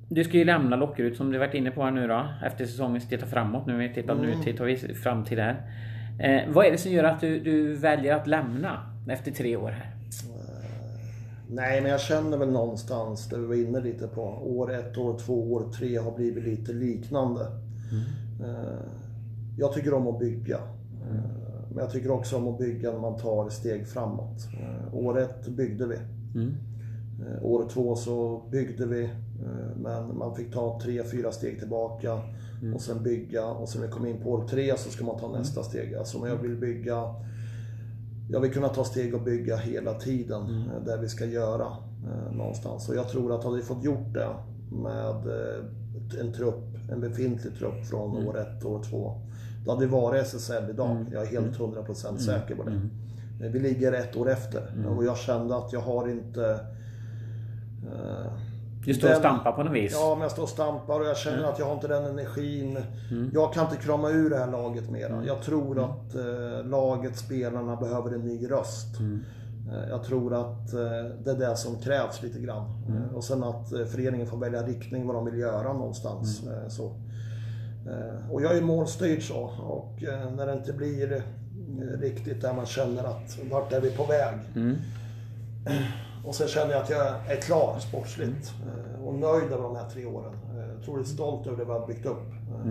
du ska ju lämna Lockerud som du varit inne på här nu då. Efter säsongen tittar framåt nu. Vi tittar, Nu tittar vi framtid här. Eh, vad är det som gör att du, du väljer att lämna efter tre år här? Nej, men jag känner väl någonstans, det vi var inne lite på, år ett, år två, år tre har blivit lite liknande. Eh, Jag tycker om att bygga. Eh, Men jag tycker också om att bygga när man tar steg framåt. Eh, År ett byggde vi. Eh, År två så byggde vi, eh, men man fick ta tre, fyra steg tillbaka och sen bygga. Och sen när vi kom in på år tre så ska man ta nästa steg. Alltså om jag vill bygga jag vill kunna ta steg och bygga hela tiden eh, där vi ska göra eh, någonstans. Och jag tror att hade vi fått gjort det med eh, en trupp, en befintlig trupp från år ett, år två. Då hade vi varit SSL idag. Jag är helt 100% säker på det. Eh, Vi ligger ett år efter och jag kände att jag har inte eh, Du står och stampar på något vis. Ja, men jag står och stampar och jag känner att jag har inte den energin. Jag kan inte krama ur det här laget mera. Jag tror att eh, laget, spelarna behöver en ny röst. Eh, jag tror att eh, det är det som krävs lite grann. Eh, och sen att eh, föreningen får välja riktning vad de vill göra någonstans. Eh, så. Eh, och jag är målstyrd så. Och eh, när det inte blir eh, riktigt där man känner att vart är vi på väg? Och sen känner jag att jag är klar sportsligt eh, och nöjd över de här tre åren. Eh, Otroligt stolt över det vi har byggt upp. Eh,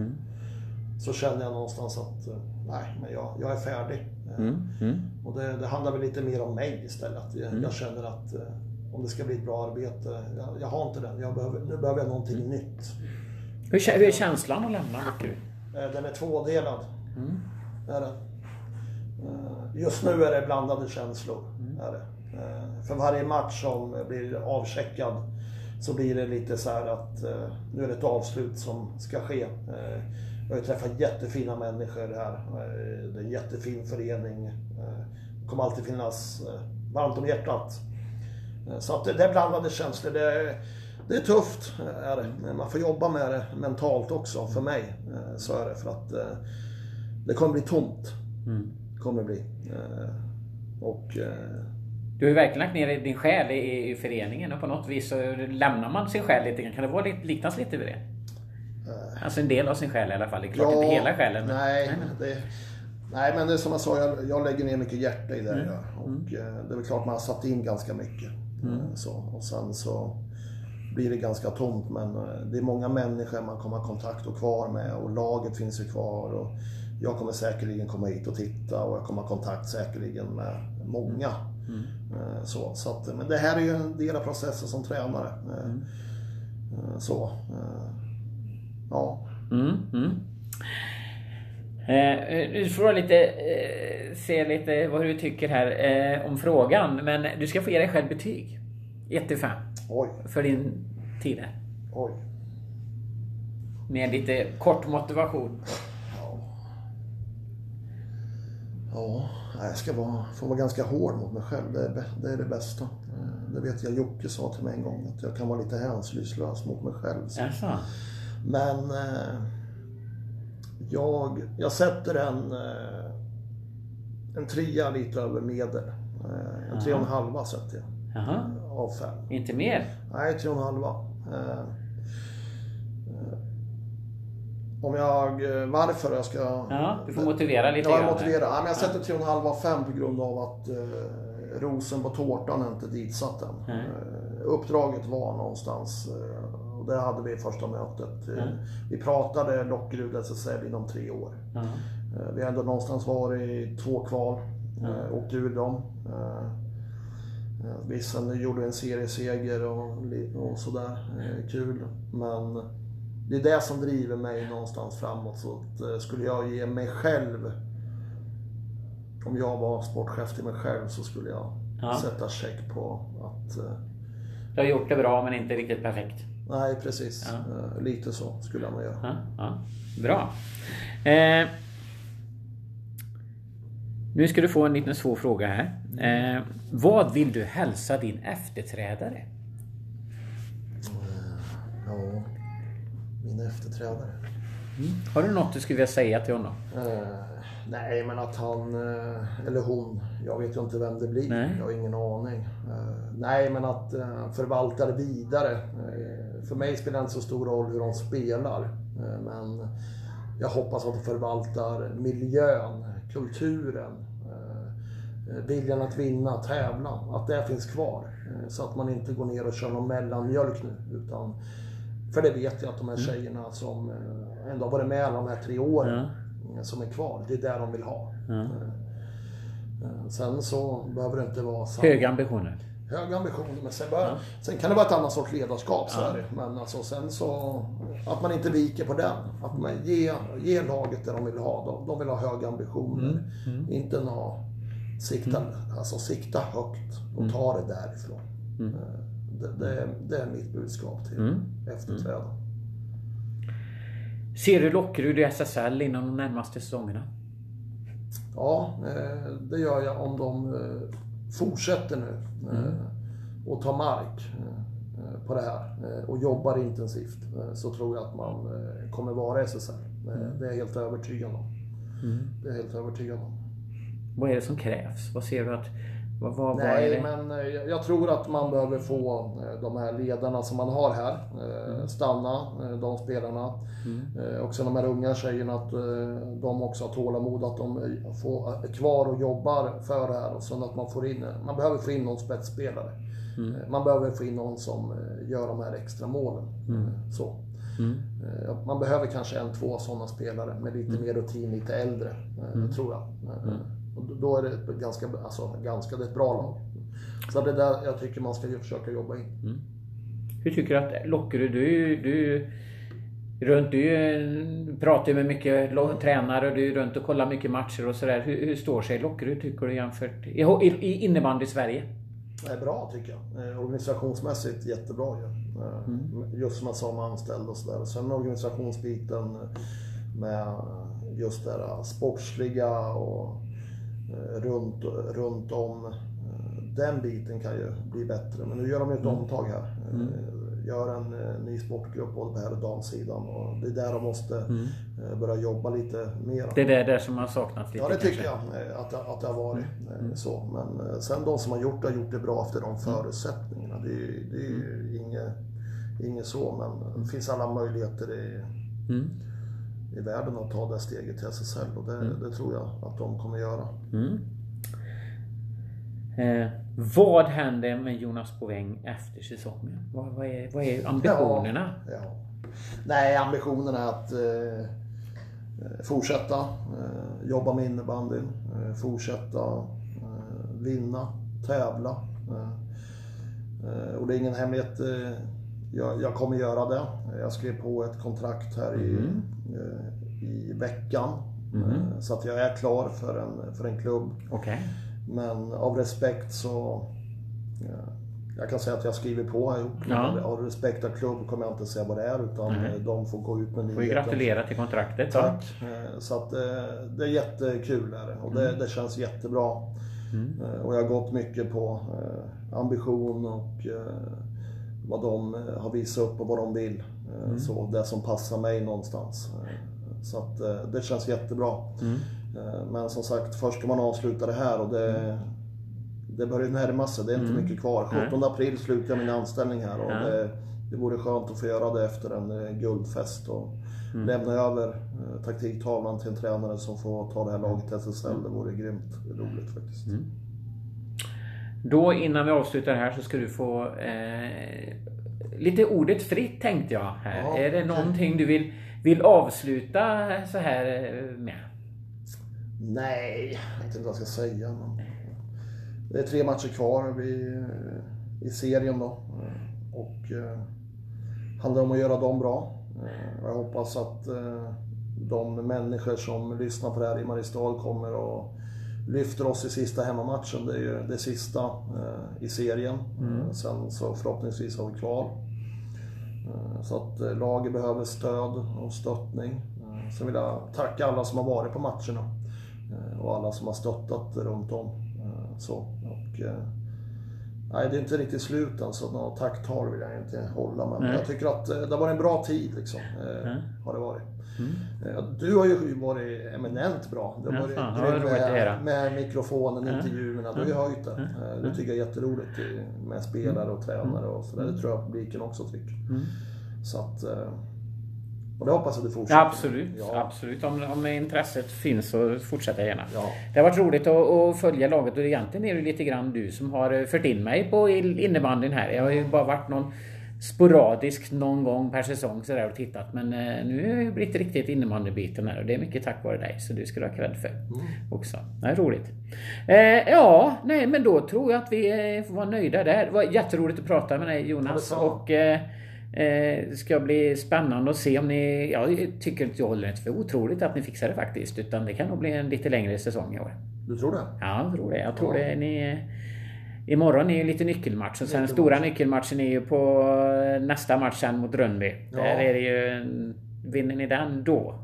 Så känner jag någonstans att nej, men jag, jag är färdig. Eh, Och det, det handlar väl lite mer om mig istället. Jag, jag känner att om det ska bli ett bra arbete, jag, jag har inte den. Jag behöver, nu behöver jag någonting nytt. Hur, hur är känslan att lämna? Den är tvådelad. Mm. Är det. Just nu är det blandade känslor. Mm. Är det. För varje match som blir avcheckad så blir det lite så att nu är det ett avslut som ska ske. Jag har träffat jättefina människor här. Det är en jättefin förening. Det kommer alltid finnas varmt om hjärtat. Så att det är blandade känslor. Det är, det är tufft, är det. Man får jobba med det mentalt också, för mig. Så är det. För att det kommer bli tomt. Mm. Kommer det bli. Och... Du har ju verkligen lagt ner din själ i, i föreningen och på något vis så lämnar man sin själ lite grann. Kan det vara lite, liknas lite vid det? Alltså en del av sin själ i alla fall. Det är klart ja, inte hela själen. Men... Nej, det, nej, men det är som jag sa, jag, jag lägger ner mycket hjärta i det mm. jag. Och mm. det är väl klart man har satt in ganska mycket. Mm. Så, och sen så blir det ganska tomt. Men det är många människor man kommer ha kontakt och kvar med och laget finns ju kvar. Och jag kommer säkerligen komma hit och titta och jag kommer ha kontakt säkerligen med många. Mm. Så, så att, men det här är ju en del av processen som tränare. Mm. Så. Ja. Mm, mm. Eh, du får lite, eh, se lite vad du tycker här eh, om frågan. Men du ska få ge dig själv betyg. 1 till 5. Oj. För din tid här. Oj. Med lite kort motivation. Ja, jag ska vara, få vara ganska hård mot mig själv. Det är, det är det bästa. Eh, det vet jag Jocke sa till mig en gång. Att jag kan vara lite hänsynslös mot mig själv. Så. Jaså? Men eh, jag, jag sätter en, eh, en trea lite över medel. Eh, en tre och en halva sätter jag. Jaha. Av fem. Inte mer? Nej, tre och en halva. Eh, om jag, varför jag ska... Ja, du får motivera lite Ja, jag motivera. Ja, men jag sätter tre och en halva av fem på grund av att eh, rosen på tårtan är inte ditsatt än. Mm. uppdraget var någonstans det hade vi i första mötet. Mm. Vi pratade Lockerud SSL inom tre år. Mm. Vi har ändå någonstans varit i två kval. Mm. Åkt ur dem. Vissa nu gjorde en serieseger och, och sådär. Kul. Men det är det som driver mig någonstans framåt. Så att, skulle jag ge mig själv om jag var sportchef till mig själv så skulle jag ja. sätta check på att... Du har gjort det bra men inte riktigt perfekt. Nej, precis. Ja. Uh, lite så skulle jag nog göra. Ja, ja. Bra. Eh, nu ska du få en liten svår fråga här. Eh, vad vill du hälsa din efterträdare? Uh, ja, min efterträdare. Mm. Har du något du skulle vilja säga till honom? Nej, men att han eh, eller hon, jag vet ju inte vem det blir. Nej. Jag har ingen aning. Eh, nej, men att eh, förvalta det vidare. För mig spelar det inte så stor roll hur de spelar. Men jag hoppas att de förvaltar miljön, kulturen, viljan att vinna, tävla. Att det finns kvar. Så att man inte går ner och kör någon mellanmjölk nu. Utan, för det vet jag att de här mm. tjejerna som ändå har varit med alla de här tre åren. Ja som är kvar. Det är där de vill ha. Mm. Sen så behöver det inte vara samma... Höga ambitioner. Höga ambitioner, men sen, bör, ja. sen kan det vara ett annat sorts ledarskap. Så ja. är Men alltså, sen så... Att man inte viker på den. Att man ger, ger laget det de vill ha. De, de vill ha höga ambitioner. Mm. Mm. Inte nå, sikta, mm. alltså, sikta högt och mm. ta det därifrån. Mm. Det, det, det, är mitt budskap till mm. efterträdaren. Ser du Lockerud i SSL inom de närmaste säsongerna? Ja, eh, det gör jag om de eh, fortsätter nu mm. och tar mark på det här och jobbar intensivt så tror jag att man kommer vara SSL. Mm. Det är jag helt övertygad om. Mm. Det är helt övertygad om. Vad är det som krävs? Vad ser du att vad, vad, Nej, vad men eh, jag tror att man behöver få eh, de här ledarna som man har här eh, mm. stanna, de spelarna. Mm. Och sen de här unga tjejerna, att de också har tålamod, att de får kvar och jobbar för det här. Och sen att man får in, man behöver få in någon spetsspelare. Mm. Man behöver få in någon som gör de här extra målen. Mm. Så. Mm. Man behöver kanske en, två sådana spelare med lite mm. mer rutin, lite äldre, tror jag. Och då är det ett ganska, alltså, ganska, det är ett bra lag. Så det är där jag tycker man ska försöka jobba in. Mm. Hur tycker du att Lockerud, du, du runt. Du pratar ju med mycket tränare och du är runt och kollar mycket matcher och sådär. Hur, hur står sig Lockerud tycker du jämfört i, i innebandy Sverige? Det är bra tycker jag. Eh, organisationsmässigt jättebra ju. Eh, mm. Just som jag sa med anställd och sådär. Sen organisationsbiten med just det där sportsliga och runt, runt om. Den biten kan ju bli bättre. Men nu gör de ju ett mm. omtag här. Mm gör en eh, ny sportgrupp både på herr och damsidan. Och det är där de måste mm. Eh, börja jobba lite mer. Det är det där som har saknats lite Ja, det tycker kanske. jag eh, att, att det har varit mm. så. Men sen de som har gjort det har gjort det bra efter de mm. förutsättningarna. Det är, det är ju mm. inget, inget så, men det finns alla möjligheter i, mm. I världen att ta det steget till SSL och det, mm. det tror jag att de kommer göra. Mm. Eh, vad händer med Jonas Boväng efter säsongen? Vad, vad, är, vad är ambitionerna? Ja, ja. Nej, ambitionerna är att eh, fortsätta eh, jobba med innebandyn. Eh, fortsätta eh, vinna, tävla. Eh, och det är ingen hemlighet. Jag, jag, kommer göra det. Jag skrev på ett kontrakt här mm. i, i veckan. Mm. Så att jag är klar för en, för en klubb. Okay. Men av respekt så... Ja, jag kan säga att jag skriver på ja. Av respekt av klubb kommer jag inte säga vad det är utan mm. de får gå ut med nyheten. Får gratulera till kontraktet. Tack. Så, eh, så att eh, det är jättekul är det. och det, mm. det känns jättebra. Mm. Och jag har gått mycket på ambition och vad de har visat upp och vad de vill. Mm. Så det som passar mig någonstans. Så att det känns jättebra. Mm. Eh, men som sagt, först ska man avsluta det här och det, det börjar närma sig. Det är inte mm. mycket kvar. 17 april slutar jag min anställning här och det, det vore skönt att få göra det efter en eh, guldfest och mm. lämna över eh, taktiktavlan till en tränare som får ta det här laget till SSL. Det vore grymt roligt faktiskt. Mm. Då innan vi avslutar här så ska du få eh, lite ordet fritt tänkte jag. Här. Ja, är det någonting du vill, vill avsluta så här med? Nej, jag vet inte vad jag ska säga. Men det är tre matcher kvar i, i serien då. Och eh, handlar om att göra dem bra. Eh, jag hoppas att eh, de människor som lyssnar på det här i Mariestad kommer och lyfter oss i sista hemmamatchen. Det är ju det sista eh, i serien. Mm. Sen så förhoppningsvis har vi kvar. Eh, så att eh, laget behöver stöd och stöttning. Sen vill jag tacka alla som har varit på matcherna. Eh, och alla som har stöttat runt om. Eh, så. Och, eh, nej, det är inte riktigt slut än så några tacktal vill jag inte hålla. Men nej. jag tycker att det har varit en bra tid liksom. Mm. Har det varit. Mm. Du har ju varit eminent bra. Du har varit ja, grym med, med mikrofonen, mm. intervjuerna. Du har ju höjt det. Det tycker jag är jätteroligt med spelare och tränare och sådär. Det tror jag publiken också tycker. Så att, och det hoppas jag du fortsätter. Absolut, ja. absolut. Om, om intresset finns så fortsätter jag gärna. Ja. Det har varit roligt att, att, följa laget och egentligen är det lite grann du som har fört in mig på innebandyn här. Jag har ju bara varit någon sporadisk någon gång per säsong sådär och tittat. Men eh, nu har jag blivit riktigt innebandybiten här och det är mycket tack vare dig. Så du ska du ha cred för mm. också. Det är roligt. Eh, ja, nej men då tror jag att vi eh, får vara nöjda där. Det var jätteroligt att prata med dig Jonas. och eh, det ska bli spännande att se om ni... Jag tycker inte jag håller inte för otroligt att ni fixar det faktiskt. Utan det kan nog bli en lite längre säsong i år. Du tror det? Ja, jag tror det. Jag tror ja. det. Ni, imorgon är ju lite nyckelmatch. Och sen den stora nyckelmatchen är ju på nästa match sen mot Rönnby. Ja. Där är det ju... Vinner ni den då,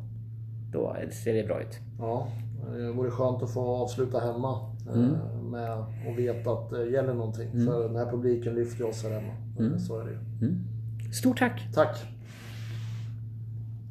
då ser det bra ut. Ja, det vore skönt att få avsluta hemma. Eh, mm. Med och veta att det gäller någonting. Mm. För den här publiken lyfter oss här hemma. Mm. Så är det ju. Stort tack! Tack!